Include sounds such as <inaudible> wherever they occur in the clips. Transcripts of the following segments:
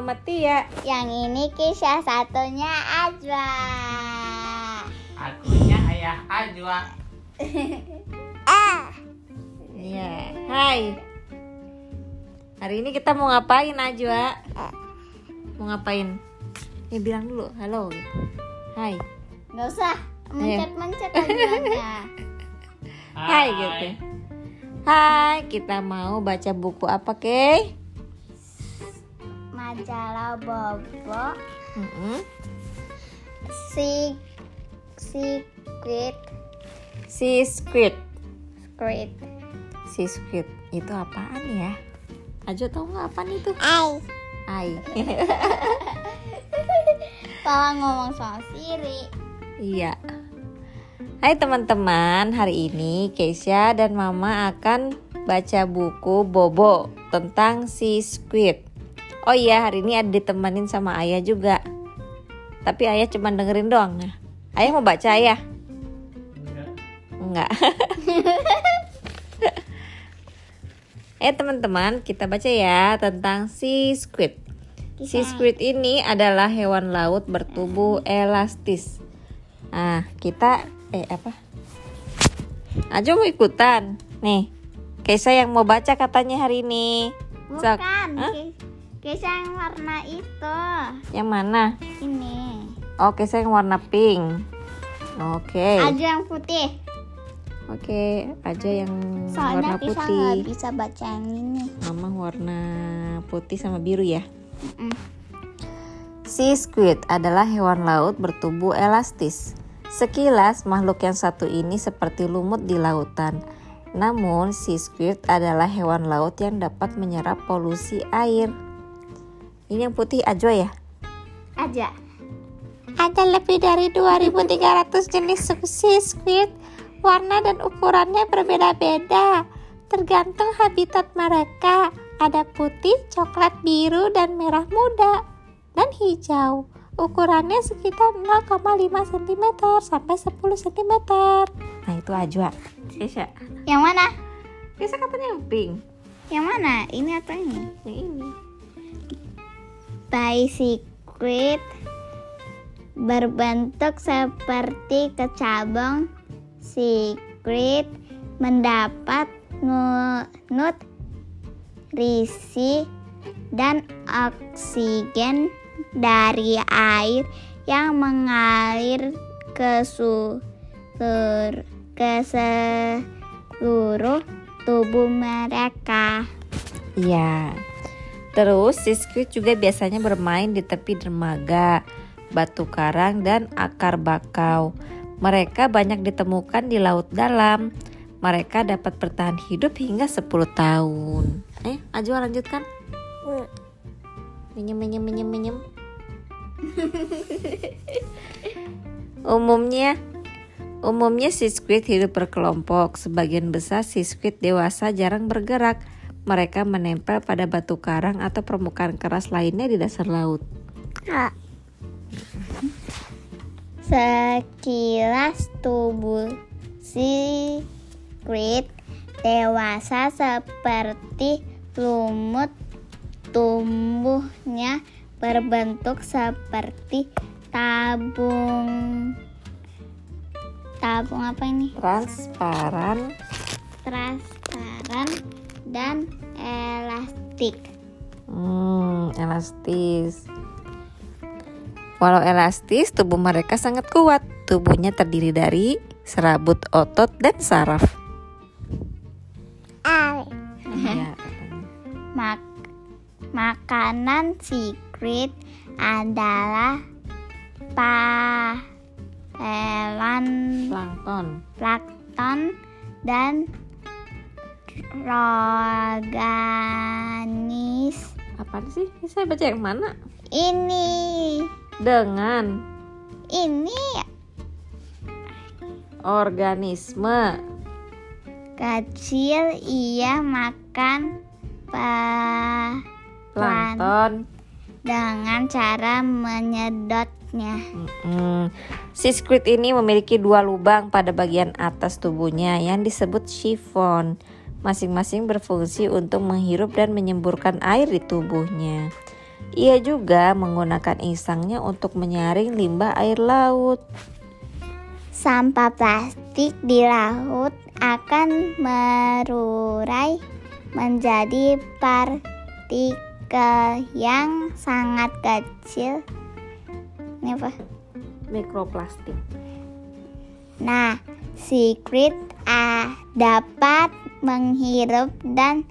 Mama Tia. Yang ini kisah satunya Ajwa. Akunya ayah Ajwa. <laughs> Ah. Iya. Hai. Hari ini kita mau ngapain Ajwa? Mau ngapain? Ya bilang dulu, halo. Hai. Nggak usah mencet-mencet aja. Hai gitu. Hai, kita mau baca buku apa, Kay? Majalah Bobo Mm-mm. si Secret Si Squid. Secret Si Squid. Itu apaan ya? Ajo tahu nggak apaan itu? Ai Ai. <laughs> Papa ngomong sama Siri Iya. Hai teman-teman, hari ini Keisha dan Mama akan baca buku Bobo tentang si Squid. Oh iya, hari ini ada ditemenin sama Ayah juga. Tapi Ayah cuma dengerin doang. Nah, Ayah mau baca Ayah? Enggak. <laughs> eh teman-teman, kita baca ya tentang si Squid. Si squid ini adalah hewan laut bertubuh elastis. Nah, kita eh apa? Ajo mau ikutan. Nih, Keisha yang mau baca katanya hari ini. Bukan Hah? Ke- Keisha yang warna itu Yang mana? Ini Oh, Keisha yang warna pink. Oke. Aja yang putih Oke, aja yang Soalnya warna putih. nggak bisa baca yang ini Mama warna putih sama biru ya. Mm-mm. Sea squid adalah hewan laut bertubuh elastis. Sekilas makhluk yang satu ini seperti lumut di lautan. Namun, sea squid adalah hewan laut yang dapat menyerap polusi air. Ini yang putih aja ya? Aja Ada lebih dari 2300 jenis sea squid. Warna dan ukurannya berbeda-beda, tergantung habitat mereka. Ada putih, coklat biru, dan merah muda, dan hijau. Ukurannya sekitar 0,5 cm sampai 10 cm. Nah, itu ajwa. Kesha. Yang mana? Kesha katanya yang pink. Yang mana? Ini atau ini? Yang ini. Bicyclet berbentuk seperti kecabang secret mendapat nu- nutrisi dan oksigen dari air yang mengalir ke su- ser- ke seluruh tubuh mereka. Iya. Terus si squid juga biasanya bermain di tepi dermaga, batu karang dan akar bakau. Mereka banyak ditemukan di laut dalam. Mereka dapat bertahan hidup hingga 10 tahun. Eh, Ajwa lanjutkan. Menyem menyem menyem menyem. <laughs> Umumnya Umumnya si squid hidup berkelompok. Sebagian besar si squid dewasa jarang bergerak. Mereka menempel pada batu karang atau permukaan keras lainnya di dasar laut. Sekilas tubuh si squid dewasa seperti lumut tumbuhnya berbentuk seperti tabung tabung apa ini Transparan. transparan dan elastik Hmm, elastis. Walau elastis, tubuh mereka sangat kuat. Tubuhnya terdiri dari serabut otot dan saraf. <laughs> Katanya. Mak makanan secret adalah pahelan Plankton. plankton dan organis Apa sih? Ini Saya baca yang mana? ini Dengan ini organisme. kecil ia makan Plankton. dengan cara menyedotnya Mm-mm. Si squid ini memiliki dua lubang pada bagian atas tubuhnya yang disebut sifon. Masing-masing berfungsi untuk menghirup dan menyemburkan air di tubuhnya. Ia juga menggunakan insangnya untuk menyaring limbah air laut. Sampah plastik di laut akan merurai menjadi partikel yang sangat kecil. Ini apa? Mikroplastik. Nah, secret A dapat menghirup dan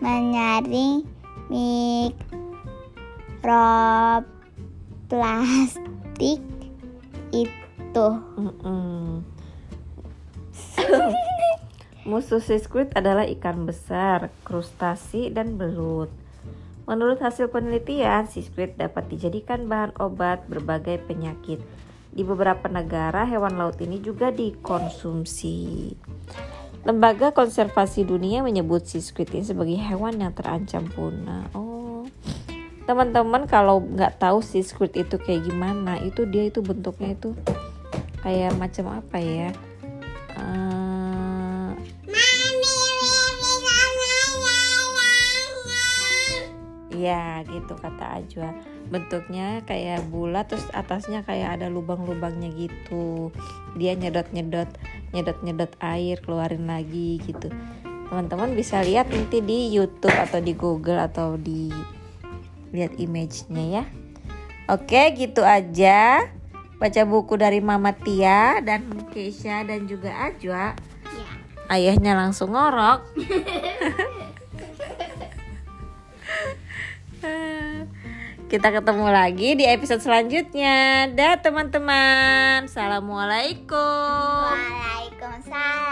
menyaring mikroplastik itu. Musuh sea squid adalah ikan besar, krustasi, dan belut. Menurut hasil penelitian, squid dapat dijadikan bahan obat berbagai penyakit. Di beberapa negara, hewan laut ini juga dikonsumsi. Lembaga Konservasi Dunia menyebut sea squid ini sebagai hewan yang terancam punah. Oh, teman-teman kalau nggak tahu sea squid itu kayak gimana, itu dia itu bentuknya itu kayak macam apa ya? Iya gitu kata Ajwa. Bentuknya kayak bulat terus atasnya kayak ada lubang-lubangnya gitu. Dia nyedot-nyedot Nyedot-nyedot air keluarin lagi gitu. Teman-teman bisa lihat nanti di Youtube atau di Google atau di Lihat image-nya ya. Oke gitu aja. Baca buku dari Mama Tia dan Keisha dan juga Ajwa. Ayahnya langsung ngorok <laughs> Kita ketemu lagi di episode selanjutnya. Dah teman-teman. Assalamualaikum. Waalaikumsalam.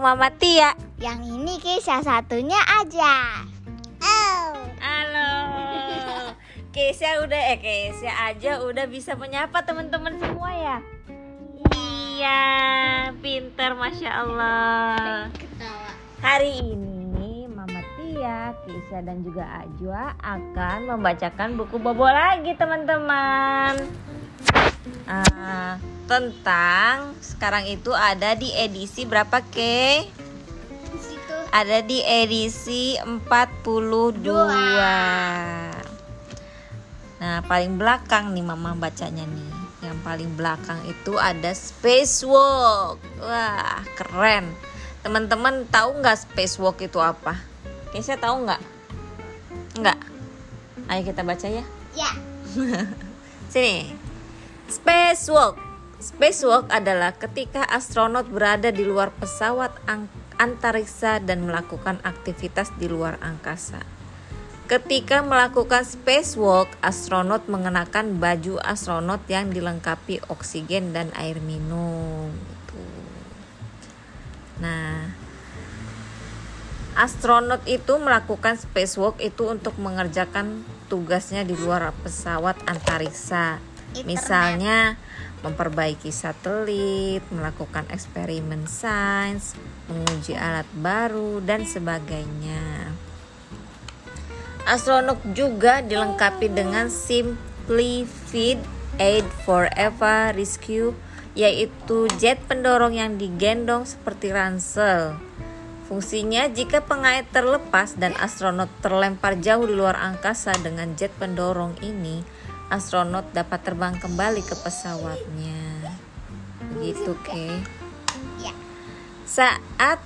Mama Tia. Yang ini kisah satunya aja. Oh. Halo. Keisha udah eh Keisha aja udah bisa menyapa teman-teman semua ya. Iya, pinter masya Allah. Ketawa. Hari ini Mama Tia, Keisha dan juga Ajwa akan membacakan buku bobo lagi teman-teman. Ah, tentang sekarang itu ada di edisi berapa ke? Ada di edisi 42. Nah, paling belakang nih Mama bacanya nih. Yang paling belakang itu ada spacewalk. Wah, keren. Teman-teman tahu nggak spacewalk itu apa? Keisha tahu nggak? Nggak. Ayo kita baca ya. Ya. <laughs> Sini. Spacewalk. Spacewalk adalah ketika astronot berada di luar pesawat antariksa dan melakukan aktivitas di luar angkasa. Ketika melakukan spacewalk, astronot mengenakan baju astronot yang dilengkapi oksigen dan air minum. Nah, astronot itu melakukan spacewalk itu untuk mengerjakan tugasnya di luar pesawat antariksa. Misalnya memperbaiki satelit, melakukan eksperimen sains, menguji alat baru dan sebagainya. Astronot juga dilengkapi dengan Simplified Aid Forever Rescue yaitu jet pendorong yang digendong seperti ransel. Fungsinya jika pengait terlepas dan astronot terlempar jauh di luar angkasa dengan jet pendorong ini, astronot dapat terbang kembali ke pesawatnya. Begitu, Kay. Ya. Saat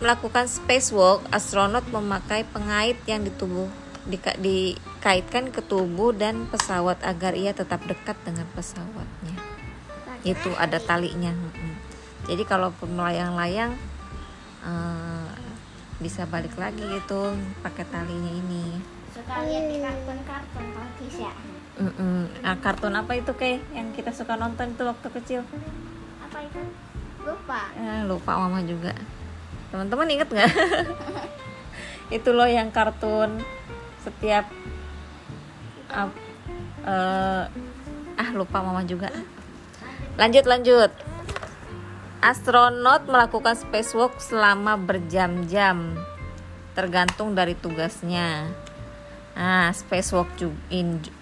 melakukan spacewalk, astronot memakai pengait yang ditubuh dika- dikaitkan ke tubuh dan pesawat agar ia tetap dekat dengan pesawatnya. Itu ada talinya. Jadi kalau melayang-layang eh, bisa balik lagi gitu pakai talinya ini. Suka lihat di kartun-kartun kalau Kisha. Mm-mm. Ah, kartun apa itu kayak yang kita suka nonton itu waktu kecil? Apa itu? Lupa. Eh, lupa mama juga. Teman-teman inget nggak? <laughs> itu loh yang kartun setiap ap- eh, ah lupa mama juga. Lanjut lanjut. astronot melakukan spacewalk selama berjam-jam tergantung dari tugasnya nah spacewalk in, juga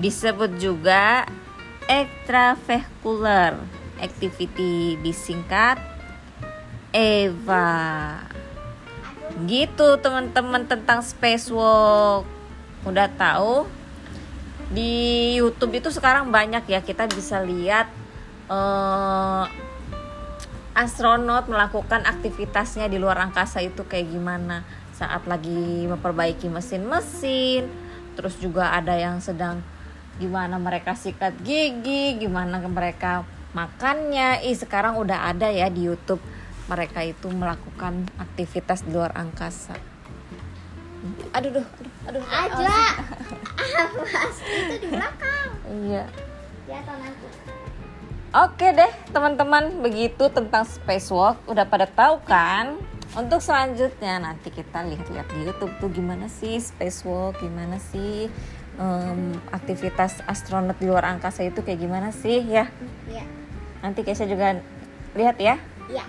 disebut juga extravehicular activity disingkat EVA gitu teman-teman tentang spacewalk udah tahu? Di YouTube itu sekarang banyak ya kita bisa lihat uh, astronot melakukan aktivitasnya di luar angkasa itu kayak gimana. Saat lagi memperbaiki mesin-mesin terus juga ada yang sedang gimana mereka sikat gigi gimana mereka makannya. Ih sekarang udah ada ya di YouTube. Mereka itu melakukan aktivitas di luar angkasa. Aduh aduh. Aduh, aduh aja awas itu di belakang. Iya. Ya nanti. Oke deh teman-teman begitu tentang spacewalk udah pada tahu kan? Untuk selanjutnya nanti kita lihat-lihat di YouTube tuh gimana sih spacewalk, gimana sih um, aktivitas astronot di luar angkasa itu kayak gimana sih ya? Iya. Nanti Keisha juga lihat ya. Iya.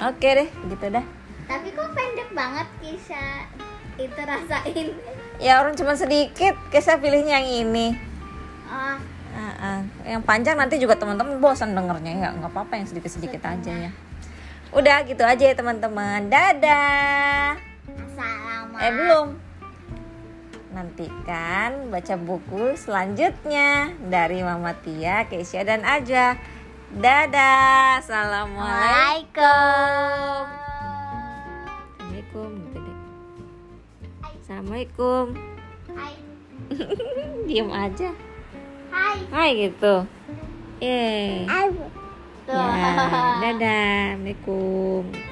Oke deh, gitu dah. Tapi kok pendek banget kisah itu rasain? Ya orang cuma sedikit, Keisha pilihnya yang ini. Oh, Uh, uh. Yang panjang nanti juga teman-teman bosan dengernya ya nggak apa-apa yang sedikit-sedikit aja ya. Udah gitu aja ya teman-teman. Dadah. assalamualaikum. Eh belum. Nantikan baca buku selanjutnya dari Mama Tia, Keisha dan Aja. Dadah. Assalamualaikum. Assalamualaikum. Gitu. Assalamualaikum. Hai. <laughs> Diem aja. Hai. Hai gitu. Yeay. Hai. Ya, dadah. Assalamualaikum.